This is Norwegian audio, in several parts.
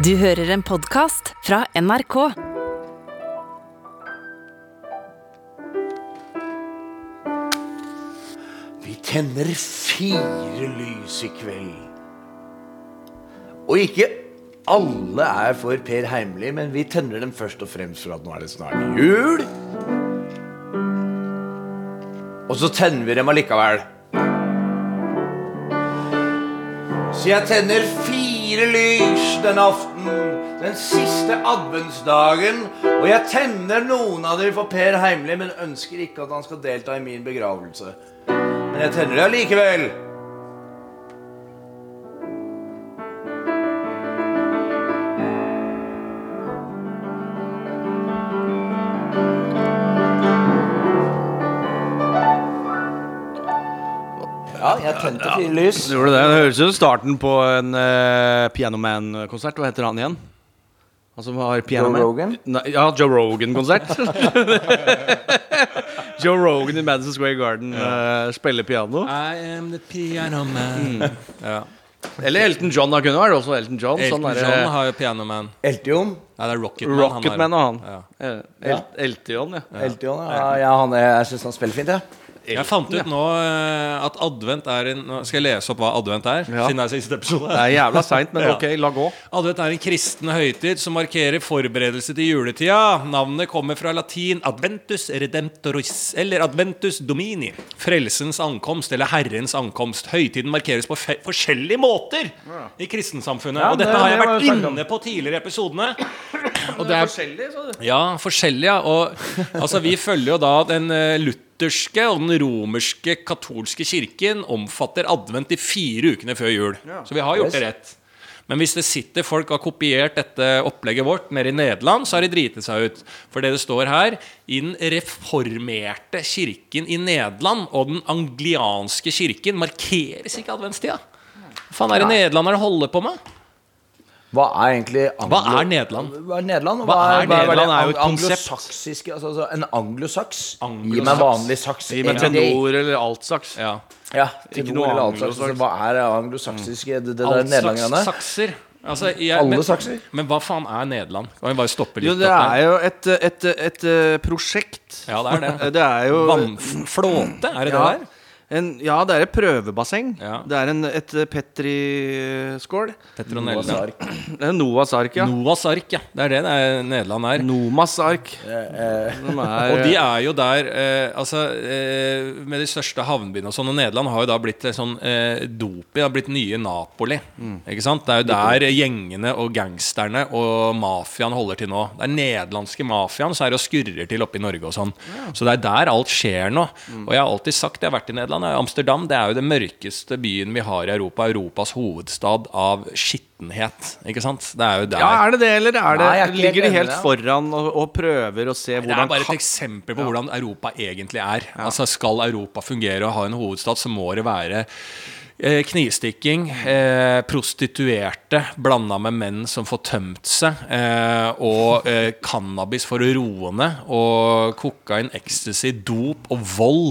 Du hører en podkast fra NRK. Vi tenner fire lys i kveld. Og ikke alle er for Per Heimli, men vi tenner dem først og fremst for at nå er det snart jul. Og så tenner vi dem allikevel. Så jeg tenner fire lys den aften, den siste adventsdagen. Og jeg tenner noen av dere for Per Heimli, men ønsker ikke at han skal delta i min begravelse. Men jeg tenner det allikevel. Ja, tente fire lys. Gjorde det. Det høres ut som starten på en uh, Piano Man-konsert. Hva heter han igjen? Han som har Piano Joe Rogan? Nei, ja, Joe Rogan-konsert. Joe Rogan i Madison Square Garden uh, spiller piano. I am the piano man. Ja. Eller Elton John. Da kunne vært også Elton John. Elton sånn der, John eh, har jo Pianoman. Eltion. Nei, det er Rocketman. Rocketman og han. Ja. Eh, El Eltion, ja. Eltion, ja. ja han, er- jeg syns han spiller fint, jeg. Jeg fant ut nå eh, at advent er en Nå skal jeg lese opp hva advent er, Ja. siden det er siste episode. Det er jævla seint, men Ja. ok, la gå. Advent er en kristen høytid som markerer forberedelse til juletida. Navnet kommer fra latin 'adventus redemptoris' eller 'adventus domini'. Frelsens ankomst eller Herrens ankomst. Høytiden markeres på fe forskjellige måter i kristensamfunnet. Ja, og dette det- har jeg det var vært jo snakket om. inne på tidligere i episodene. Og det er forskjellig, sa du. ja, forskjellige. Og altså, vi følger jo da den eh, lutherske og den romerske katolske kirken omfatter advent i fire ukene før jul. Så vi har gjort det rett. Men hvis det sitter folk og har kopiert dette opplegget vårt nede i Nederland, så har de driti seg ut. For det det står her I den reformerte kirken i Nederland og den anglianske kirken markeres ikke adventstida. Hva faen er det nederlanderne holder på med? Hva er egentlig anglo... Hva er Nederland? Hva er Nederland? Hva er det Nederland er jo et konsept. altså, altså, En anglosaks? Gi Anglosaks. meg vanlig saks. Gi meg tenor eller altsaks. Ja. Ja, tenor eller altsaks. Altså, hva er det anglosaksiske? Det, det der nederlenderne? sakser. Altså, jeg, Alle men, sakser? Men hva faen er Nederland? Kan vi bare stoppe litt Jo, det er jo et, et, et, et prosjekt. Ja, det er det. Det er jo Vannflåte, er det ja, det der? En, ja, det er et prøvebasseng. Ja. Det er en, et Petri-skål. Petronella. Det er Noahs ark, ja. Noahs ark, ja. Det er det det er Nederland er. Nomas ark. Eh, Som er, Og de er jo der eh, Altså eh, Med de største havnebyene og sånn. Og Nederland har jo da blitt eh, sånn eh, Dopet har blitt nye Napoli. Ikke sant? Det er jo der gjengene og gangsterne og mafiaen holder til nå. Det er nederlandske mafiaen så er og skurrer til oppe i Norge og sånn. Så det er der alt skjer nå. Og jeg har alltid sagt, jeg har vært i Nederland Amsterdam det er jo den mørkeste byen vi har i Europa. Europas hovedstad av skittenhet. Ikke sant? Det er jo der. ja, er det det, eller er det, Nei, jeg er ligger de helt foran og, og prøver å se Det er bare et eksempel på hvordan Europa egentlig er. Altså Skal Europa fungere og ha en hovedstad, så må det være eh, knivstikking, eh, prostituerte blanda med menn som får tømt seg, eh, og eh, cannabis for å roe ned, og kokain, ecstasy, dop og vold.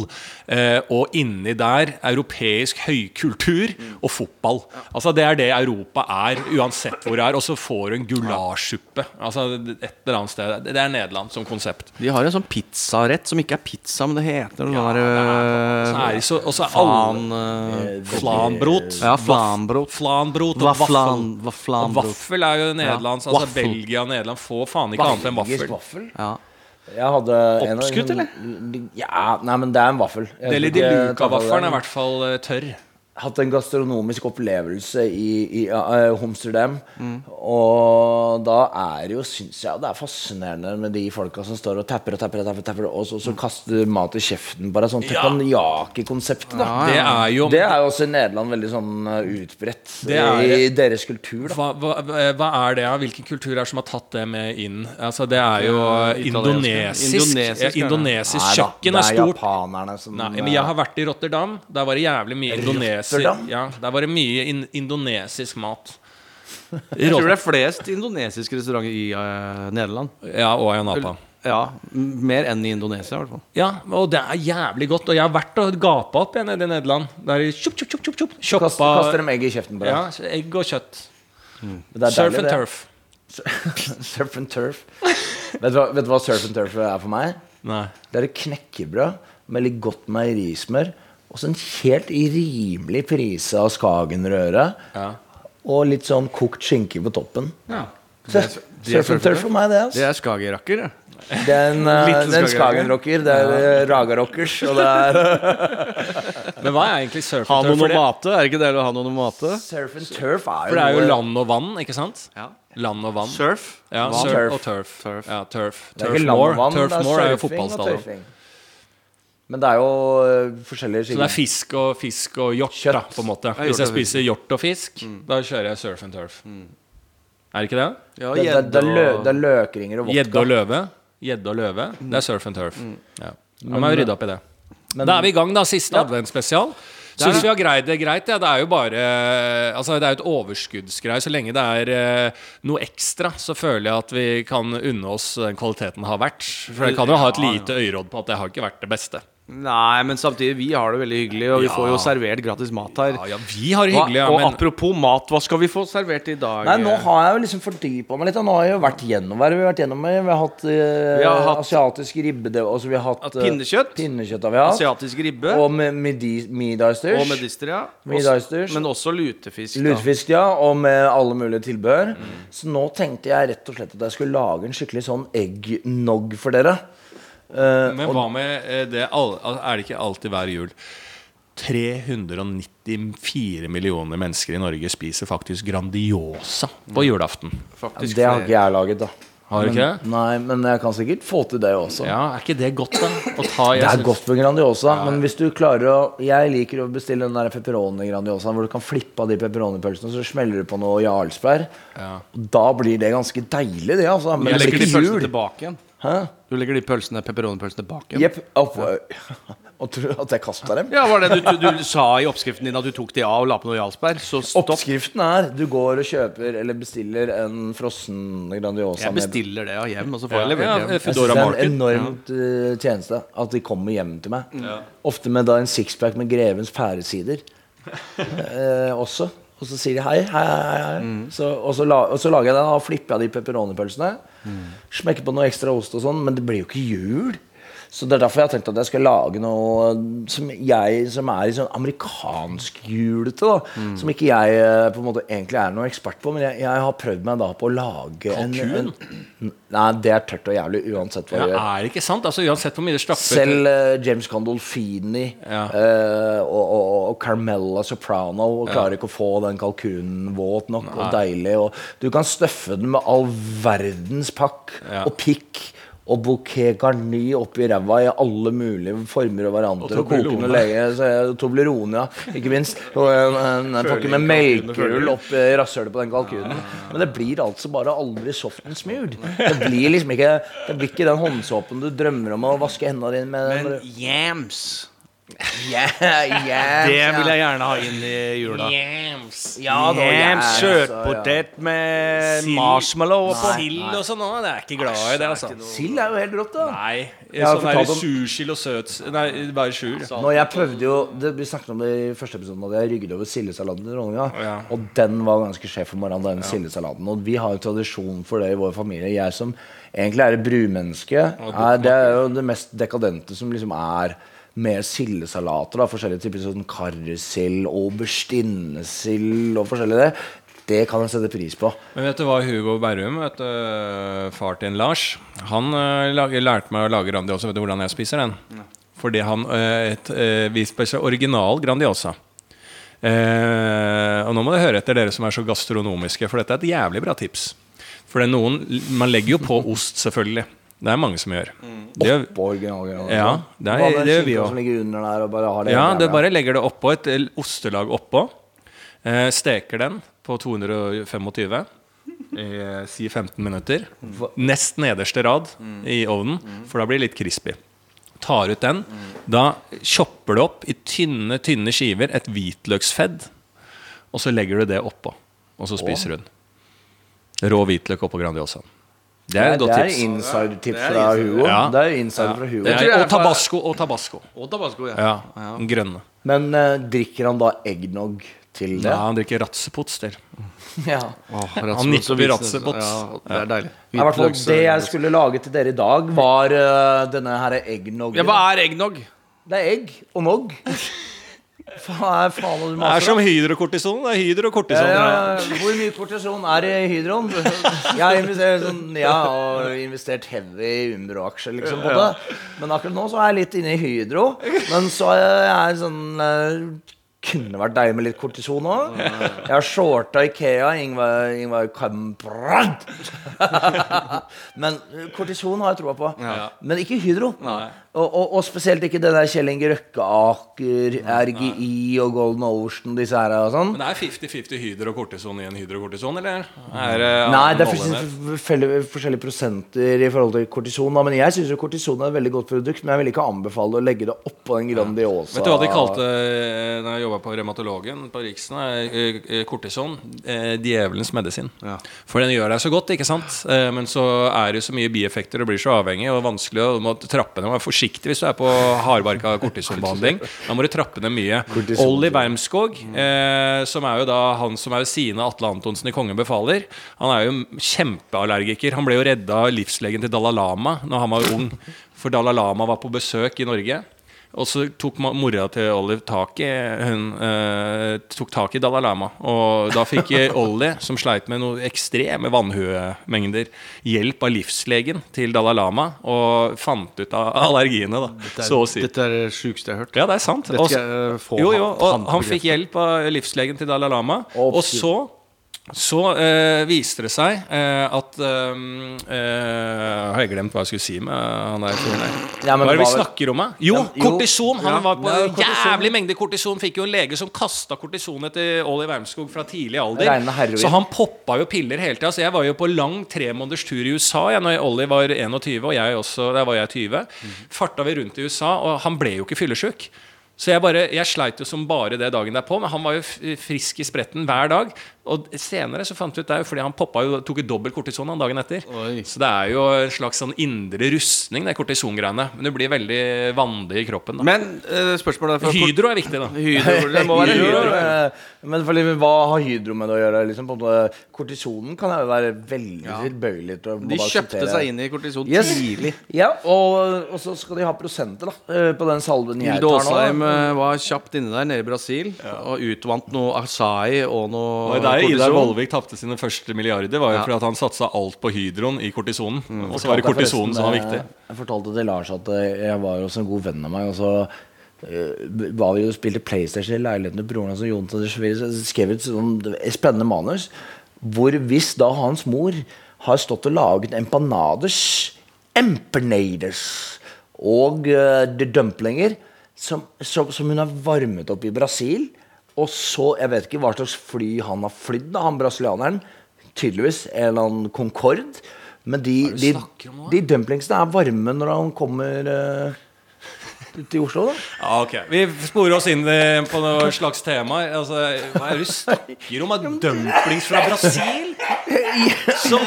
Eh, og inni der europeisk høykultur og fotball. Altså Det er det Europa er, uansett hvor det er. Og så får du en gulasjsuppe. Altså et eller annet sted. Det er Nederland som konsept. De har en sånn pizzarett som ikke er pizza, men det heter noe Ja, sånn og så eh, Flanbrot. Ja, flanbrot. Flanbrot og vaffel. Og vaffel er jo nederlandsk. Altså Belgia og Nederland får faen ikke annet enn vaffel. vaffel? Ja. Jeg hadde en Oppskutt, eller? Ja, nei, men det er en vaffel. Deli de Luca-vaffelen er i hvert fall eh, tørr. Hatt en gastronomisk opplevelse i, i uh, Homsterdam. Mm. Og da er det jo, syns jeg, det er fascinerende med de folka som står og tapper og tapper, og tapper, tapper og så, så kaster mat i kjeften på deg. Sånn Ja. teppanyaki-konseptet, da. Det er jo Det er jo også i Nederland veldig sånn uh, utbredt Det er i deres kultur. da hva, hva, hva er det? ja? Hvilken kultur er det som har tatt det med inn? Altså Det er jo indonesisk. Indonesisk, Ja, er kjøkken det er stort. japanerne som Nei, men jeg har vært i Rotterdam. Der var det jævlig mye indonesisk Rotterdam? Ja, der var det mye in indonesisk mat. Jeg tror det er flest indonesiske restauranter i uh, Nederland. Ja, og Ayanapa. Ja, Mer enn i Indonesia, i hvert fall. Ja, og det er jævlig godt. Og jeg har vært og gapa opp igjen nede i Nederland. Der i tjup, tjup, tjup, tjup. Kast, Kaster dem egg i kjeften på deg. ja, egg og kjøtt. Mm. Surf and det. turf. Surf and turf. vet, du hva, vet du hva surf and turf er for meg? Nei. Det er et knekkebrød med litt godt meierismør. Og så en helt rimelig prise av Skagenrøre. Ja. Og litt sånn kokt skinke på toppen. Ja. Surf and turf for meg, det. Altså. Det er skagerakker, det. Den, uh, Liten den Skagenrocker. Det er uh, Raga-rockers. Og det er Men hva er egentlig surf and turf? Ha noe å mate? er ikke det å ha noe mate? Surf and turf er jo, for det er jo land og vann, ikke sant? Ja. Land og vann. Surf. Ja, surf og turf. Turf. Ja, turf. Det er Turf ikke land og vann, Turf det er er jo og fotballstadion. Men det er jo uh, forskjellige Så det er fisk og, fisk og hjort, Kjøtt. da, på en måte. Hvis jeg spiser hjort og fisk, da kjører jeg surf and turf. Er det ikke det? Ja, Det, det, det, er lø, det er løkringer og Gjedde vodka. og løve. Gjedde og løve. Det er surf and turf. Ja. Da må jeg rydde opp i det. Men- Da er vi i gang, da. Siste Ja. adventsspesial. Syns vi har greid det greit. Ja. Det er jo bare Altså Det er jo et overskuddsgreie. Så lenge det er eh, noe ekstra, så føler jeg at vi kan unne oss den kvaliteten det har vært. For jeg kan jo ha et lite øyeråd på at det har ikke vært det beste. Nei, men samtidig, vi har det veldig hyggelig, og vi Ja. får jo servert gratis mat her. Ja, ja, vi har det Hva, hyggelig, ja, og men apropos mat, hva skal vi få servert i dag? Nei, nå har jeg jo liksom fordypa meg litt. Og nå har jeg jo vært gjennom hva har vi vært gjennom. Vi har hatt, uh, Vi har hatt- asiatisk ribbe det- altså vi har hatt At eh, pinnekjøtt. Pinnekjøtt har vi hatt. Asiatisk ribbe. Og med midi- Og medister, ja. Middagsdørs. Men også lutefisk. da. Lutefisk, ja. Og med alle mulige tilbehør. Så nå tenkte jeg rett og slett at jeg skulle lage en skikkelig sånn eggnog for dere. Eh, Men hva med eh, det all- Er det ikke alltid hver jul? 394 millioner mennesker i Norge spiser faktisk Grandiosa på julaften. Faktisk det har ikke jeg laget, da. Har du ikke det? Nei, men jeg kan sikkert få til det også. Ja, Er ikke det godt, da? Å ta, jeg Det er synes- godt med Grandiosa, men hvis du klarer å Jeg liker å bestille den der pepperoni Grandiosa hvor du kan flippe av de pepperonipølsene, så smeller du på noe jarlsberg. Ja. Da blir det ganske deilig, det, altså. Men Jeg det blir ikke jul. tilbake igjen. Hæ? Du legger de pølsene, pepperonipølsene bak igjen. Jepp. Og tror at jeg kasta dem? Ja, var det du, du, du sa i oppskriften din at du tok de av og la på noe Jarlsberg? Så stopp. Oppskriften er du går og kjøper eller bestiller en frossen Grandiosa Jeg bestiller det av hjem, og så får jeg levert ja, hjem. Jeg synes det er en enormt uh, tjeneste at de kommer hjem til meg. Ofte med da en sixpack med Grevens pæresider eh, også. Og så sier de hei, hei, hei. hei. Så, og, så la, og så lager jeg den og flipper jeg de pepperonipølsene. Smekker på noe ekstra ost og sånn, men det blir jo ikke jul. Så det er derfor jeg har tenkt at jeg skal lage noe som jeg som er i sånn amerikansk julete. Som ikke jeg eh, på en måte egentlig er noe ekspert på. Men jeg, jeg har prøvd meg da på å lage en, en Nei, det er tørt og jævlig uansett hva Ja, jeg gjør. er det ikke sant? Altså Uansett hvor mye det stapper Selv uh, James Condolfini Ja. uh, og, og, og Carmella Soprano klarer ikke å få den kalkunen våt nok og deilig. Og du kan støffe den med all verdens pakk Ja. og pikk. Og bouquet garni oppi ræva i alle mulige former og varianter. Og, koke Toblerone. noe lege, så jeg- Toblerone, ja. Ikke minst. Og en, en, en pakke med melkerull oppi rasshølet på den kalkunen. Men det blir altså bare aldri soft and smooth. Det blir liksom ikke Det blir ikke den håndsåpen du drømmer om å vaske hendene dine med. Men yams Yeah, yeah, Det vil jeg gjerne ha inn i jula. Ja, da, Yams, Kjøttpotet ja. med Sild. marshmallow oppå. Sild og sånn òg. Det er ikke glad i det, altså. Sild er jo helt rått, da. Nei. Sånn der om- sursild og søt Nei, bare sur. Når jeg prøvde jo det, Vi snakket om det i første episode At jeg rygget over sildesalaten til dronninga. Ja. Og den var ganske sjef for morgenen, den sildesalaten. Og vi har jo tradisjon for det i vår familie. Jeg som egentlig er et brumenneske, er, det er jo det mest dekadente som liksom er med sildesalater. da, Forskjellige typer sånn karrisild, auberginesild og forskjellig det. Det kan jeg sette pris på. Men vet du hva Hugo Berrum, vet du, far til en Lars Han eh, lærte meg å lage Grandiosa. Vet du hvordan jeg spiser den? Fordi han eh, et, eh, Vi spiser original Grandiosa. Eh, og nå må du høre etter, dere som er så gastronomiske, for dette er et jævlig bra tips. For det er noen Man legger jo på ost, selvfølgelig. Det er mange som gjør. Det oppå På originalgreiene. Ja, det er- Hva det gjør vi òg. det Ja, du bare legger det oppå, et ostelag oppå. Eh, steker den på 225 i eh, si 15 minutter. Nest nederste rad i ovnen, for da blir det litt crispy. Tar ut den. Da chopper du opp i tynne, tynne skiver et hvitløksfedd, og så legger du det oppå. Og så spiser du den. Rå hvitløk oppå Grandiosaen. Det er et godt Det er tips. insider-tips Det er fra. Hugo. Ja. Det er inside fra Hugo. Det er, er og tabasco. Og tabasco. Og tabasco, ja. Ja, den grønne. Men uh, drikker han da eggnog til Ja, han drikker ratsepots til. Ja. Han nipper ratsepots. Ja, det er deilig. I hvert fall Det jeg skulle lage til dere i dag, var uh, denne her eggnog. Ja, hva er eggnog? Det er egg og nog. Er faen du Det er som om? hydrokortison. Det er hydrokortison. Ja, ja, Hvor mye kortison er det i Hydroen? Jeg har investert, sånn, jeg har investert heavy i Umbro-aksjer, liksom. På det. Men akkurat nå så er jeg litt inne i Hydro. Men så er jeg sånn eh, Kunne vært deilig med litt kortison òg. Jeg har shorta Ikea. Ingvar, Ingvar Kamprad. Men kortison har jeg troa på. Men ikke Hydro. Og, og, og spesielt ikke det der Kjell Inge Røkke-Aker, RGI og Golden Ocean, disse her og sånn. Men det er 50-50 hydrokortison i en hydrokortison, eller? Er, det Nei, det er forskjellige, forskjellige- prosenter i forhold til kortison. Da. Men jeg syns kortison er et veldig godt produkt. Men jeg vil ikke anbefale å legge det oppå den Grandiosa. Vet du hva de kalte eh, Da jeg jobba på revmatologen på Riksen? eh, eh, Kortison. Eh, djevelens medisin. For den gjør deg så godt, ikke sant? Eh, men så er det så mye bieffekter og blir så avhengig og vanskelig. Og du må trappe ned. Forsiktig hvis du er på hardbarka kortisonbehandling. Da må du trappe ned mye. Olli Wermskog, eh, som er jo da han som er ved siden av Atle Antonsen i Kongen befaler, han er jo kjempeallergiker. Han ble jo redda av livslegen til Dalai Lama Når han var ung. For Dalai Lama var på besøk i Norge. Og så tok mora til Olive tak i Hun eh, tok tak i Dalai Lama. Og da fikk Ollie, som sleit med noen ekstreme vannhuemengder, hjelp av livslegen til Dalai Lama og fant ut av allergiene, da. Så å si. Dette er det sjukeste jeg har hørt. Ja, det er sant. Dette Og- skal jeg få jo, jo, han- og han fikk hjelp av livslegen til Dalai Lama. Og så så eh, viste det seg eh, at eh, Har jeg glemt hva jeg skulle si med han der fyren der? Ja, hva er det vi snakker om? da? Jo, Ja, jo. kortison! Han Ja, var på kortison. jævlig mengde kortison. Fikk jo en lege som kasta kortison etter Olli Wermskog fra tidlig alder. Så han poppa jo piller hele tida. Så jeg var jo på lang tremåneders tur i USA jeg, når Olli var 21, og jeg også, der var jeg 20. Farta vi rundt i USA, og han ble jo ikke fyllesyk. Så jeg, bare, jeg sleit jo som bare det dagen derpå, men han var jo frisk i spretten hver dag. Og senere så fant vi ut det er jo fordi han poppa jo, tok jo dobbel kortison han dagen etter. Oi. Så det er jo en slags sånn indre rustning, det kortisongreiene. Men du blir veldig vandig i kroppen. da Men uh, spørsmålet er fra Hydro er viktig, da. Hydro. Det må være Hydro, Men fordi, hva har Hydro med det å gjøre? Liksom, på en måte, kortisonen kan jo være veldig tilbøyelig til å De kjøpte seg inn i kortison Yes. tidlig. Ja, og, og så skal de ha prosenter da eh, på den salven jeg tar nå. Eh, var kjapt inne der nede i Brasil og utvant noe Acai og noe Og der Idar. Vollvik tapte sine første milliarder, var jo Ja. fordi at han satsa alt på hydroen i kortisonen. Mm. Og så var det kortisonen som var viktig. Jeg fortalte til Lars at eh, jeg var hos en god venn av meg, og så eh, var vi og spilte PlayStation i leiligheten til broren hans og Jon så skrev et sånn spennende manus. Hvor hvis da hans mor har stått og laget empanades, empanadas og uh, dumplinger som, som, som hun har varmet opp i Brasil. Og så, Jeg vet ikke hva slags fly han har flydd, da, han brasilianeren. Tydeligvis en eller annen Concorde. Men de, de, de dumplingsene er varme når han kommer uh, til Oslo. da Ja, ok Vi sporer oss inn eh, på noe slags tema. Altså, hva er det du snakker om? Dumplings fra Brasil? Så,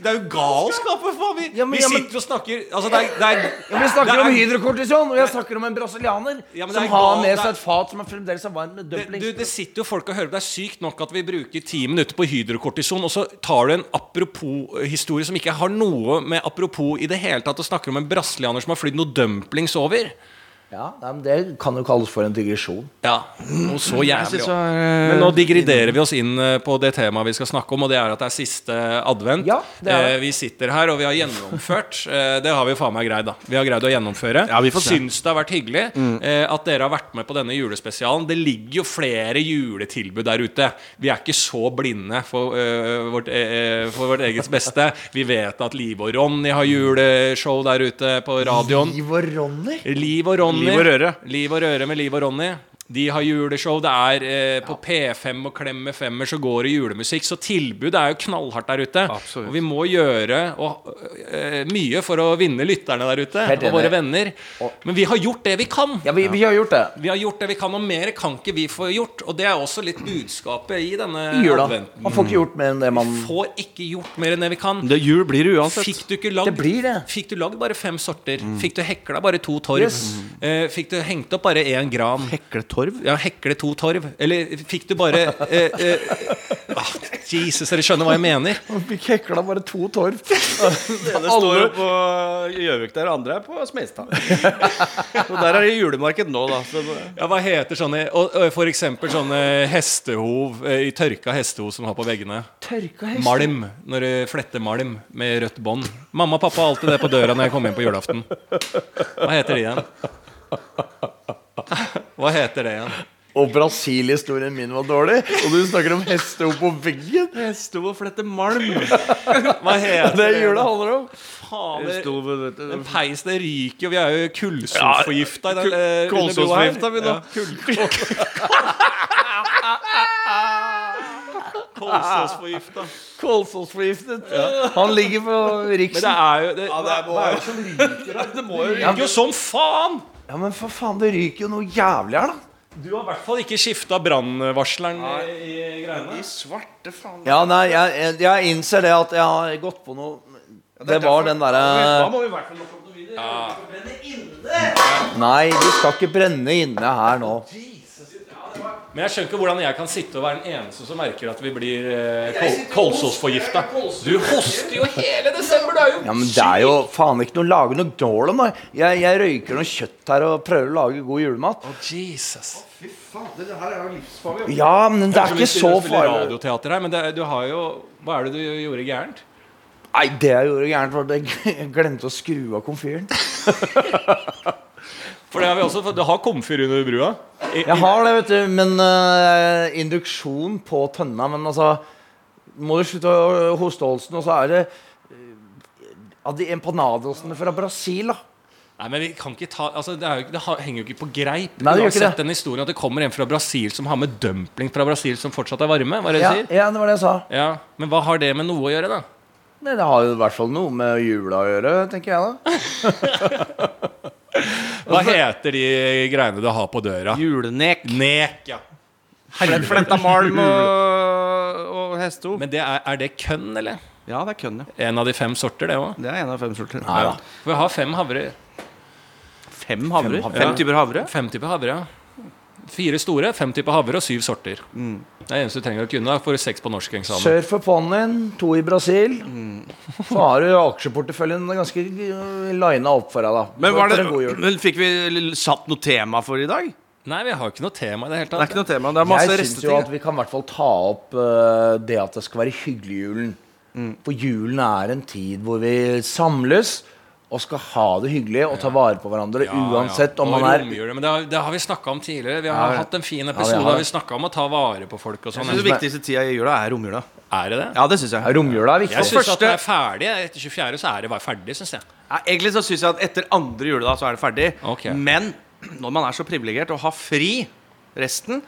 det er jo galskap! for faen. Vi, Ja, men- vi ja, men- sitter og snakker Altså, det er, det er Ja, Vi snakker det er- om hydrokortison, og jeg snakker om en brasilianer som har med seg et fat som er fremdeles er varmt med det, dumplings. du, det sitter jo folk og hører på. Det er sykt nok at vi bruker ti minutter på hydrokortison, og så tar du en apropos-historie som ikke har noe med apropos i det hele tatt, og snakker om en brasilianer som har flydd noe dumplings over. Ja, nei, men Det kan jo kalles for en digresjon. Ja, noe så jævlig så, også. Men nå digriderer vi oss inn eh, på det temaet vi skal snakke om, og det er at det er siste advent. Ja, det er det. Eh, Vi sitter her, og vi har gjennomført. eh, Det har vi jo faen meg greid, da. Vi har greid å gjennomføre. Ja, vi får. Syns det har vært hyggelig eh, at dere har vært med på denne julespesialen. Det ligger jo flere juletilbud der ute. Vi er ikke så blinde for, øh, vårt, øh, for vårt eget beste. Vi vet at Liv og Ronny har juleshow der ute på radioen. Liv og Ronny. Liv og Ronny. Liv og Røre. Liv og Røre med Liv og Ronny. De har juleshow. Det er eh, På P5 og Klem med femmer så går det julemusikk. Så tilbudet er jo knallhardt der ute. Absolutt. Og vi må gjøre og, eh, mye for å vinne lytterne der ute. Helt Og våre venner. Men vi har gjort det vi kan. Ja, vi, vi har gjort det. Vi har gjort det vi kan, og mer kan ikke vi få gjort. Og det er også litt budskapet i denne I jula. adventen. Man får ikke gjort mer enn det man Får ikke gjort mer enn det vi kan. Det jul blir det uansett. Fikk du ikke lagd Det blir det. Fikk du lagd bare fem sorter? Fikk du hekla bare to torv? Yes. Eh, fikk du hengt opp bare én gran? Hekle torv. Ja, hekle to torv. Eller fikk du bare eh, eh, ah, Jesus, dere skjønner hva jeg mener? Han fikk hekla bare to torv. Det ene står jo på Gjøvik der, og andre er på Smestad. Så der er det julemarked nå, da. Så Ja, hva heter sånne og, og For eksempel sånne hestehov eh, i tørka hestehov som har på veggene. Tørka hestehov? Malm. Når du fletter malm med rødt bånd. Mamma og pappa har alltid det på døra når jeg kommer hjem på julaften. Hva heter de igjen? Hva heter det igjen? Og Brasil-historien min var dårlig, og du snakker om hestehov på veggen. Hestehov og flette malm. Hva heter Det er jula handler om. Faen, det- du. Den peisen det ryker og Vi er jo kullsotforgifta i den eh. Kålsåsforgifta vi nå. Kolsåsforgifta. Kolsåsforgiftet. Ja. Han ligger på Men Riksen. det er jo det, det er det, er det som ryker her? Det må jo ryke som faen! Ja, men for faen, det ryker jo noe jævlig her, da. Du har i hvert fall ikke skifta brannvarsleren i, i greiene. Svarte faen. Ja, nei, jeg, jeg, jeg innser det at jeg har gått på noe Det var den Da derre må vi i hvert fall nok opp noe videre. Nei, du skal ikke brenne inne her nå. Men jeg skjønner ikke hvordan jeg kan sitte og være den eneste som merker at vi blir eh, kol kolsåsforgifta. Du hoster jo hele desember, Det er jo Ja, men det er jo faen ikke noe å lage noe dårlig nå. Jeg, jeg røyker noe kjøtt her og prøver å lage god julemat. Jesus. Ja, men det er ikke så farlig farlig. radioteater her, men det, du har jo Hva er det du gjorde gærent? Nei, det jeg gjorde gærent, var at jeg glemte å skru av komfyren. For det har vi også fått- Du har komfyr under brua? I, Jeg har det, vet du, men uh, induksjon på tønna. Men altså Må du slutte å hoste, Olsen, og så er det uh, av de empanadosene fra Brasil, da. Nei, men vi kan ikke ta altså, det, er jo, det henger jo ikke på greip. Nei, det Uansett det. den historien at det kommer en fra Brasil som har med dumpling fra Brasil som fortsatt er varme. Hva er det du sier? ja, det var det jeg sa. Ja, Men hva har det med noe å gjøre, da? Nei, det har jo i hvert fall noe med jula å gjøre, tenker jeg da. Hva heter de greiene du har på døra? Julenek. Nek, ja. Fletta malm og, og hestehov. Men det er, er det kønn, eller? Ja, det er kønn, ja. En av de fem sorter, det òg. Det er en av fem sorter. Nei ja. For vi har fem havre. Fem havrer. Fem typer havre. Fem typer havre, ja. Fire store, fem typer havre og syv sorter. Mm. Det er eneste du trenger å kunne. Får seks på norsk eksamen. Sør for ponnien, to i Brasil. Så har du aksjeporteføljen ganske lina opp for deg, da. Men, var det, For en god jul. men fikk vi satt noe tema for i dag? Nei, vi har ikke noe tema i det hele Det er tatt. ikke noe tema. Det er masse Jeg syns jo at vi kan i hvert fall ta opp uh, det at det skal være hyggelig julen. Mm. For julen er en tid hvor vi samles og skal ha det hyggelig og ta vare på hverandre Ja, uansett ja. om man er romjula, Men det har, det har vi snakka om tidligere. Vi har Ja, hatt en fin episode. ja, har det. vi snakka om å ta vare på folk og Jeg sånn. synes det viktigste tida i jula er romjula. Er det det? Ja, det syns jeg. Romjula er viktig. Jeg syns at det er ferdig. Etter 24. så er det bare ferdig, syns jeg. Ja, egentlig så syns jeg at etter andre juledag så er det ferdig. Okay. Men når man er så privilegert og har fri resten,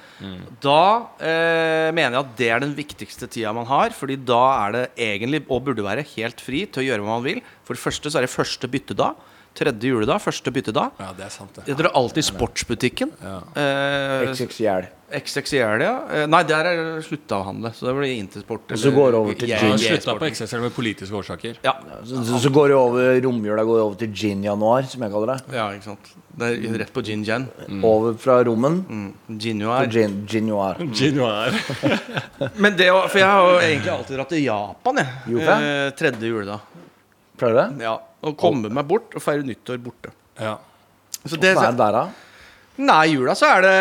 da eh, mener jeg at det er den viktigste tida man har. Fordi da er det egentlig, og burde være, helt fri til å gjøre hva man vil. For det første så er det første byttedag. Tredje juledag, første byttedag. Ja, det er sant, det. Jeg drar alltid i sportsbutikken. Eh, XXL. XXL, ja. Eh, nei, der er det slutta å handle. Så det blir Intersport. Og så går det over til eller- gin. Slutta på. XXL med politiske årsaker. Ja. Så, så, så går det over romjula går det over til gin-januar, som jeg kaller det. ja, ikke sant. Det er rett på gin jan. Over fra rommen Mm. Ginuar. gin. Men det, å- for jeg har jo egentlig alltid dratt til Japan, jeg. Eh, tredje juledag. Pleier du det? Ja. Og komme meg bort og feire nyttår borte. Ja. Så det, Hvordan er det der, da? Nei, jula så er det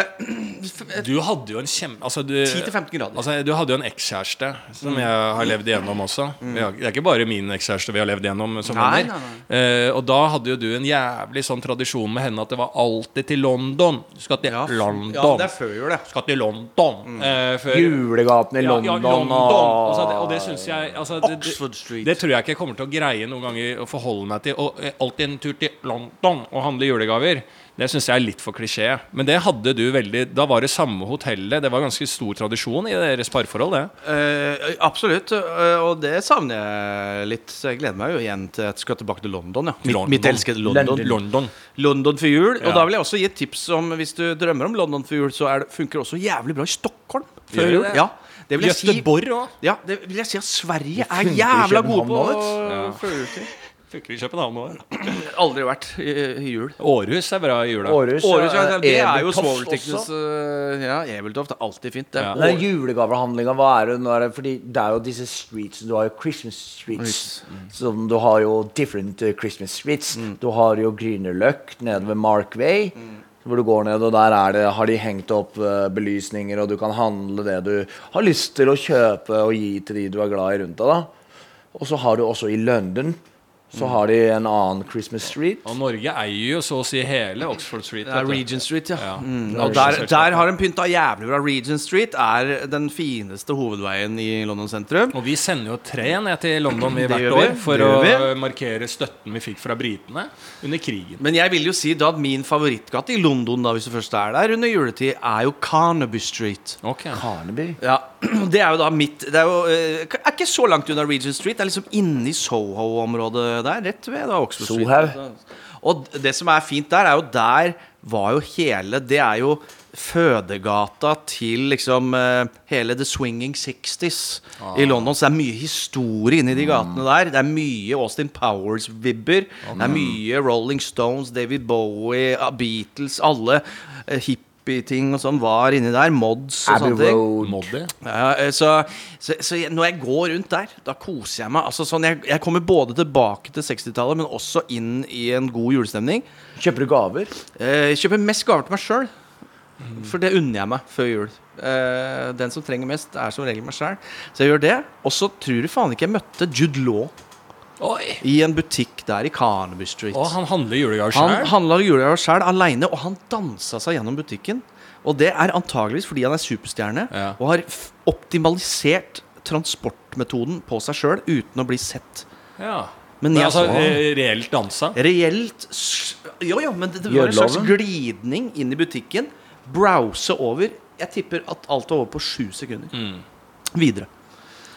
Du hadde jo en kjempe... Altså, du, 10-15 grader. Altså, du hadde jo en ekskjæreste som jeg har levd igjennom også. Vi har, det er ikke bare min ekskjæreste vi har levd igjennom som Nei, venner. nei, Eh, og da hadde jo du en jævlig sånn tradisjon med henne at det var alltid til London. Du skal til ja, London. ja, det er før jul, det. skal til London. Eh, før, Julegaten i Ja, ja, London, London. og Altså, det, og det syns jeg altså, det, Oxford Street. det tror jeg ikke jeg kommer til å greie noen ganger å forholde meg til. Og eh, alltid en tur til London og handle julegaver. Det syns jeg er litt for klisjé. Men det hadde du veldig Da var det samme hotellet. Det var ganske stor tradisjon i deres parforhold, det. Eh, absolutt. eh, og det savner jeg litt. Så jeg gleder meg jo igjen til at jeg skal tilbake til London. Ja. London. mitt elskede London. London. London. London for jul. Ja. Og da vil jeg også gi et tips om hvis du drømmer om London for jul, så er det, funker det også jævlig bra i Stockholm før jul. Ja, det vil jeg si Göteborg òg. Ja, det vil jeg si at Sverige er jævla gode på Ja. Funker i København òg. Aldri vært i, i jul. Århus er bra i jula. Århus, Århus, ja, det er jo svovelteknisk også. Ja, Ebeltoft er alltid fint, det. Ja. Den julegavehandlinga, hva er det nå? Er det, fordi det er jo disse streets Du har jo Christmas streets. Som du har jo different eh, Christmas streets. Du har jo Grünerløk nede ved Markway. Hvor du går ned, og der er det, har de hengt opp eh, belysninger, og du kan handle det du har lyst til å kjøpe og gi til de du er glad i rundt deg. da Og så har du også i London så har de en annen Christmas street. Og Norge eier jo så å si hele Oxford Street. Det er. Regent Street, ja. Ja. Mm. Og der, der har de pynta jævlig bra. Regent Street er den fineste hovedveien i London sentrum. Og vi sender jo tre ned til London i hvert år for å vi. markere støtten vi fikk fra britene under krigen. Men jeg vil jo si da at min favorittgate i London, da hvis du først er der under juletid, er jo Carnaby Street. Okay. Carnaby. Ja, Det er jo da midt Det er jo eh, er ikke så langt unna Regent Street. Det er liksom inni Soho-området der. Rett ved da Oxford Street. Og det som er fint der, er jo der var jo hele Det er jo fødegata til liksom eh, hele The Swinging Sixties i London. Så det er mye historie inni de gatene der. Det er mye Austin Powers-vibber. Det er mye Rolling Stones, David Bowie, ah, Beatles, alle eh, hippie-ting og sånn var inni der. Mods og Abbey sånne ting. Ja, eh, så, så, så jeg, når jeg går rundt der, da koser jeg meg. Altså, sånn, jeg, jeg kommer både tilbake til 60-tallet, men også inn i en god julestemning. Kjøper du gaver? Eh, kjøper mest gaver til meg sjøl. For det unner jeg meg før jul. Eh, den som trenger mest, er som regel meg sjæl. Så jeg gjør det. Og så tror du faen ikke jeg møtte Jude Law Oi! i en butikk der i Carnaby Street. Og han handler julegaver Han handler julegaver sjøl aleine, og han dansa seg gjennom butikken. Og det er antageligvis fordi han er superstjerne Ja. og har f optimalisert transportmetoden på seg sjøl uten å bli sett. Ja. Men Men altså, så- eh, reelt dansa? Reelt Jo, jo, men det, det var en slags glidning inn i butikken. Browse over. Jeg tipper at alt var over på sju sekunder. Videre.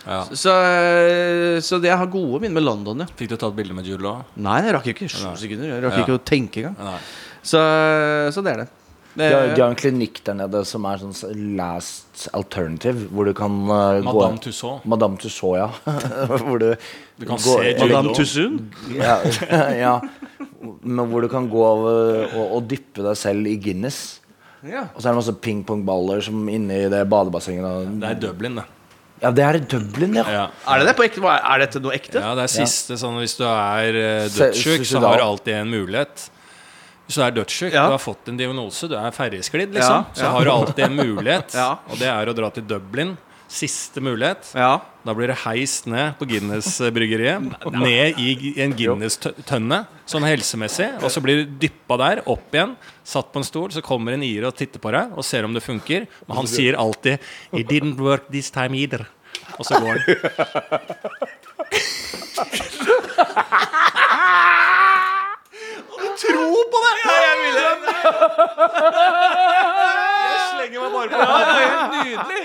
Ja. Så, eh, så det jeg har gode minner med London, ja. Fikk du tatt bilde med Julo? Nei, jeg rakk ikke sju sekunder. Jeg rakk Ja. ikke å tenke engang. Så, så det er det. De har, de har en klinikk der nede som er sånn last alternative, hvor du kan uh, Madame gå Tussauds. Madame Tussaud, ja. hvor du, Du kan går- se Julo Madame Tussaud ja, ja. Men hvor du kan gå over og, og dyppe deg selv i Guinness. Ja. Og så er det masse pingpongballer som inni det badebassenget. Det er Dublin, det. Ja, det er i Dublin, ja. Ja. Er det det på ekte? Hva- Er dette noe ekte? Ja, det er siste sånn Hvis du er uh, dødssyk, så har du alltid en mulighet. Hvis du er dødssyk, Ja. du har fått en diagnose, du er ferdigsklidd, liksom, Ja, så ja. har du alltid en mulighet. Ja. Og det er å dra til Dublin. Siste mulighet. Ja. Da blir det heist ned på Guinness-bryggeriet. Ned i en Guinness-tønne, sånn helsemessig. Og så blir du dyppa der, opp igjen, satt på en stol. Så kommer en irer og titter på deg og ser om det funker. Men han sier alltid 'It didn't work this time either'. Og så går han. Tro på det! Ja, jeg vil det. Jeg slenger meg bare på det. Det er helt nydelig.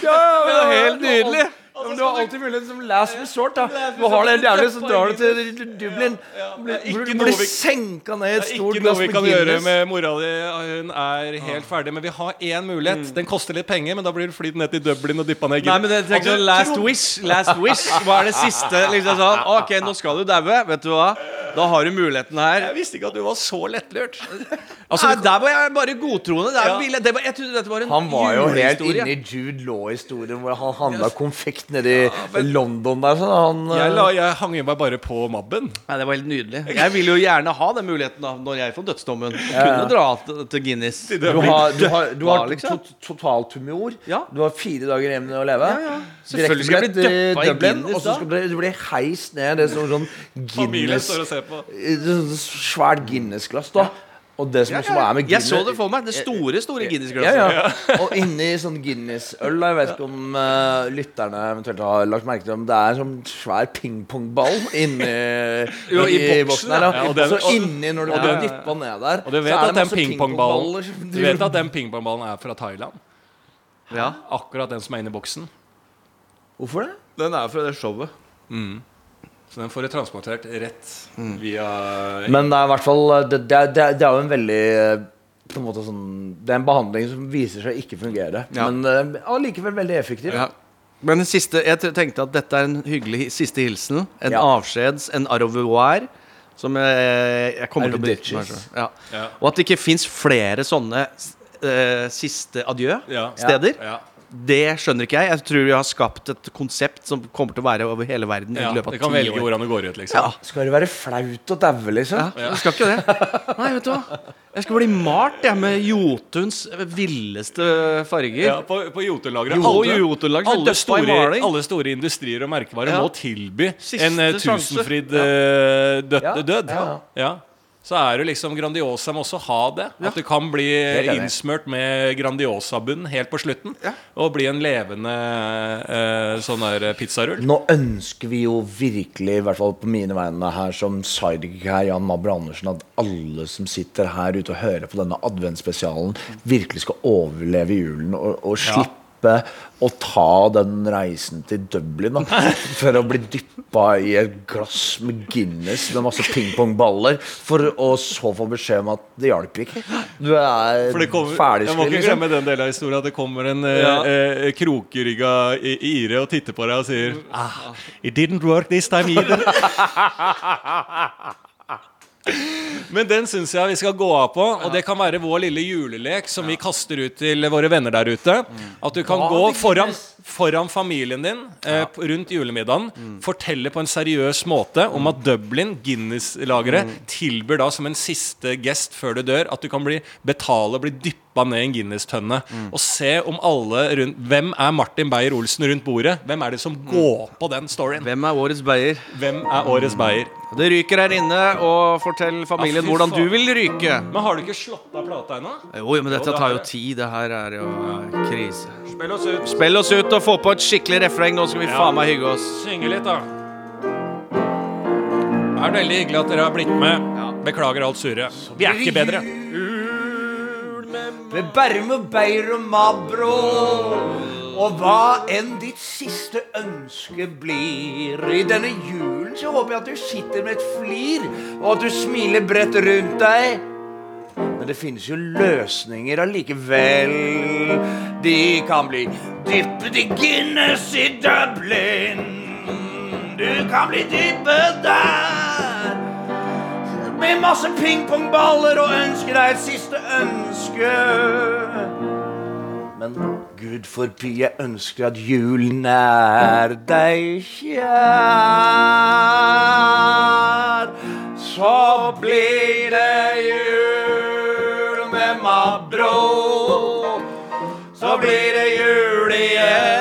Det er helt nydelig. Men du har alltid mulighet som last resort. da Du har det helt jævlig, så drar du til Dublin. Blir, blir, senka ned i et Det er Guinness. ikke noe vi kan gjøre med mora di. Hun er helt ferdig. Men vi har én mulighet. Den koster litt penger, men da blir du flydd ned til Dublin og dyppa ned i Nei, men det sånn last wish. Last wish. Hva er det siste? Liksom sånn Ok, nå skal du daue. Vet du hva? Da har du muligheten her. Jeg visste ikke at du var så lettlurt. Altså, Der var jeg bare godtroende. Der Ja. ville det var, jeg trodde dette var en Han var jo helt inne i Jude Law-historien, hvor han handla konfekt nede i London der. Sånn, han Jeg, eh, la, jeg hang meg bare på mabben. Nei, Det var helt nydelig. Jeg vil jo gjerne ha den muligheten da når jeg får dødsdommen. Kunne dra til, til Guinness. Du har, du har, du har Ja, liksom. to totaltumor. Ja. Du har fire dager igjen å leve. Ja, ja. Selvfølgelig skal jeg bli døppa i Guinness Og så skal du, bli heist ned det er sånn Guinness Svært Guinness-glass, da. Og det som Ja, også ja. er med Guinness Jeg så det for meg. Det store, store Guinness-glasset. ja. Og inni sånn Guinness-øl Jeg vet ikke om uh, lytterne eventuelt har lagt merke til om det er en sånn svær pingpongball inni Jo, i boksen, boksen her. Og den- og så inni, når du ja, dypper den- ned der, Og du så er det den masse pingpongballen som Du vet at den pingpongballen er fra Thailand? Ja. Akkurat den som er inni boksen. Hvorfor det? Den er fra det showet. Så den får du transportert rett via Men det er i hvert fall Det, det, det, er- det er jo en veldig eh, på en måte sånn Det er en behandling som viser seg ikke fungere. Ja. Men allikevel uh, veldig effektiv. Ja. Men den siste, jeg tenkte at dette er en hyggelig siste hilsen. En Ja. avskjeds, en au. Som jeg, jeg kommer til å benytte selv. Ja. Ja. Og at det ikke fins flere sånne uh, siste adjø-steder. Ja. Det skjønner ikke jeg. Jeg tror vi har skapt et konsept som kommer til å være over hele verden. Ja, i løpet av det kan velge år. hvordan det går ut, liksom. Ja. Skal det være flaut å daue, liksom? Ja, det skal ikke det. Nei, vet du hva. Jeg skal bli malt jeg, med Jotuns villeste farger. Ja, på, på Jotunlageret. Jo, Alle- alle, alle store industrier og merkevarer Ja. må tilby Siste en tusenfrid sjanse. tusenfryd eh, død, Ja, død. ja. Ja. Så er det liksom Grandiosa må også ha det. At det kan bli innsmurt med Grandiosa-bunn helt på slutten. Og bli en levende eh, sånn der pizzarull. Nå ønsker vi jo virkelig, i hvert fall på mine vegne her som sidekick her, Jan Mabro Andersen, at alle som sitter her ute og hører på denne adventsspesialen, virkelig skal overleve julen og, og slippe å ta den reisen til Dublin da, for å bli dyppa i et glass med Guinness med masse pingpongballer, for å så få beskjed om at det hjalp ikke. Du er For det kommer, ferdig jeg må ikke liksom. glemme den delen av historien at det kommer en eh, Ja. eh, krokrygga ire og titter på deg og sier ah, It didn't work this time either. Men den syns jeg vi skal gå av på, og det kan være vår lille julelek som vi kaster ut til våre venner der ute. At du kan gå foran, foran familien din eh, rundt julemiddagen, fortelle på en seriøs måte om at Dublin, Guinness-lageret, tilbyr da som en siste gest før du dør, at du kan bli, betale og bli dyppa ned en Guinness-tønne. Og se om alle rundt Hvem er Martin Beyer-Olsen rundt bordet? Hvem er det som går på den storyen? Hvem er årets Beyer? Hvem er årets Beyer? Det ryker her inne, og fortell familien ja, hvordan du vil ryke. Men har du ikke slått av plata ennå? Jo, men dette tar jo tid. Det her er jo krise. Spill oss ut. Spill oss ut og få på et skikkelig refreng. Nå skal vi Ja. faen meg hygge oss. Synge litt, da. Det er veldig hyggelig at dere har blitt med. Beklager alt surret. Vi er ikke bedre. Med og Beir og Mabro. Og hva enn ditt siste ønske blir I denne julen så håper jeg at du sitter med et flir, og at du smiler bredt rundt deg. Men det finnes jo løsninger allikevel. De kan bli dyppet i Guinness i Dublin. Du kan bli dyppet der med masse pingpongballer og ønsker deg et siste ønske. Men Gud forby, jeg ønsker at julen er deg kjær. Så blir det jul med Mabro. Så blir det jul igjen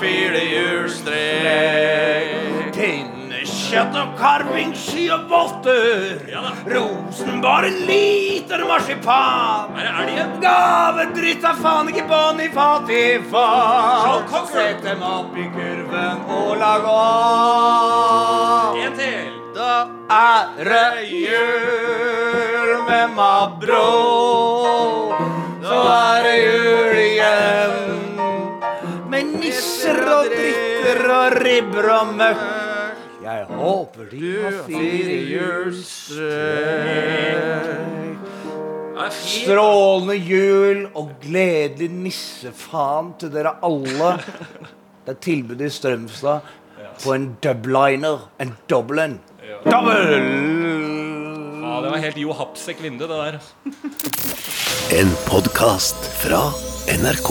hjulstrekk. Pinnekjøtt og karvingsky og votter. Rosenborg en liter marsipan. Er det elgen? Gavedritt er faen ikke bånd i fatifat. Sett dem opp i kurven og lag av. En til. Da er det jul med Mabro. Så er det jul igjen. Med nisser og dritter og ribber og møkk. Jeg håper de har fire hjulstrekk. Det fint. Strålende jul og gledelig nissefaen til dere alle. Det er tilbud i Strømstad på en dubliner. En Dublin. Double! Ja, det var helt Jo Hapsek vindu, det der. En podkast fra NRK.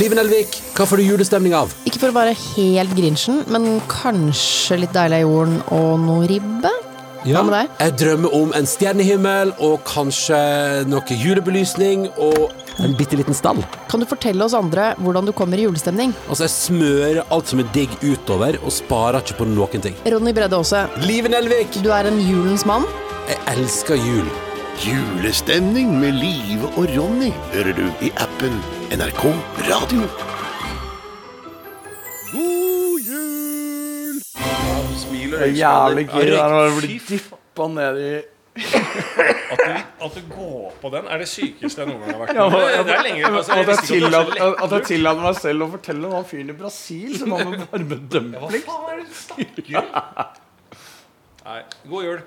Live Nelvik, hva får du julestemning av? Ikke for å være helt grinchen, men kanskje litt deilig av jorden og noe ribbe? Ja. Jeg drømmer om en stjernehimmel og kanskje noe julebelysning og en bitte liten stall. Kan du fortelle oss andre hvordan du kommer i julestemning? Altså, jeg smører alt som er digg utover, og sparer ikke på noen ting. Ronny Bredde Aase, Live Nelvik, du er en julens mann. jeg elsker jul. Julestemning med Live og Ronny hører du i appen NRK Radio. God jul! Smiler, Det er jævlig gøy da, når det blir dyppa ned i At du, at du går på den, er det sykeste jeg noen gang har vært med på. altså, At jeg at tillater jeg tillater meg selv å fortelle om han fyren i Brasil som har med det du snakker? Nei, god jul.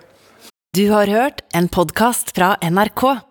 Du har hørt en podkast fra NRK.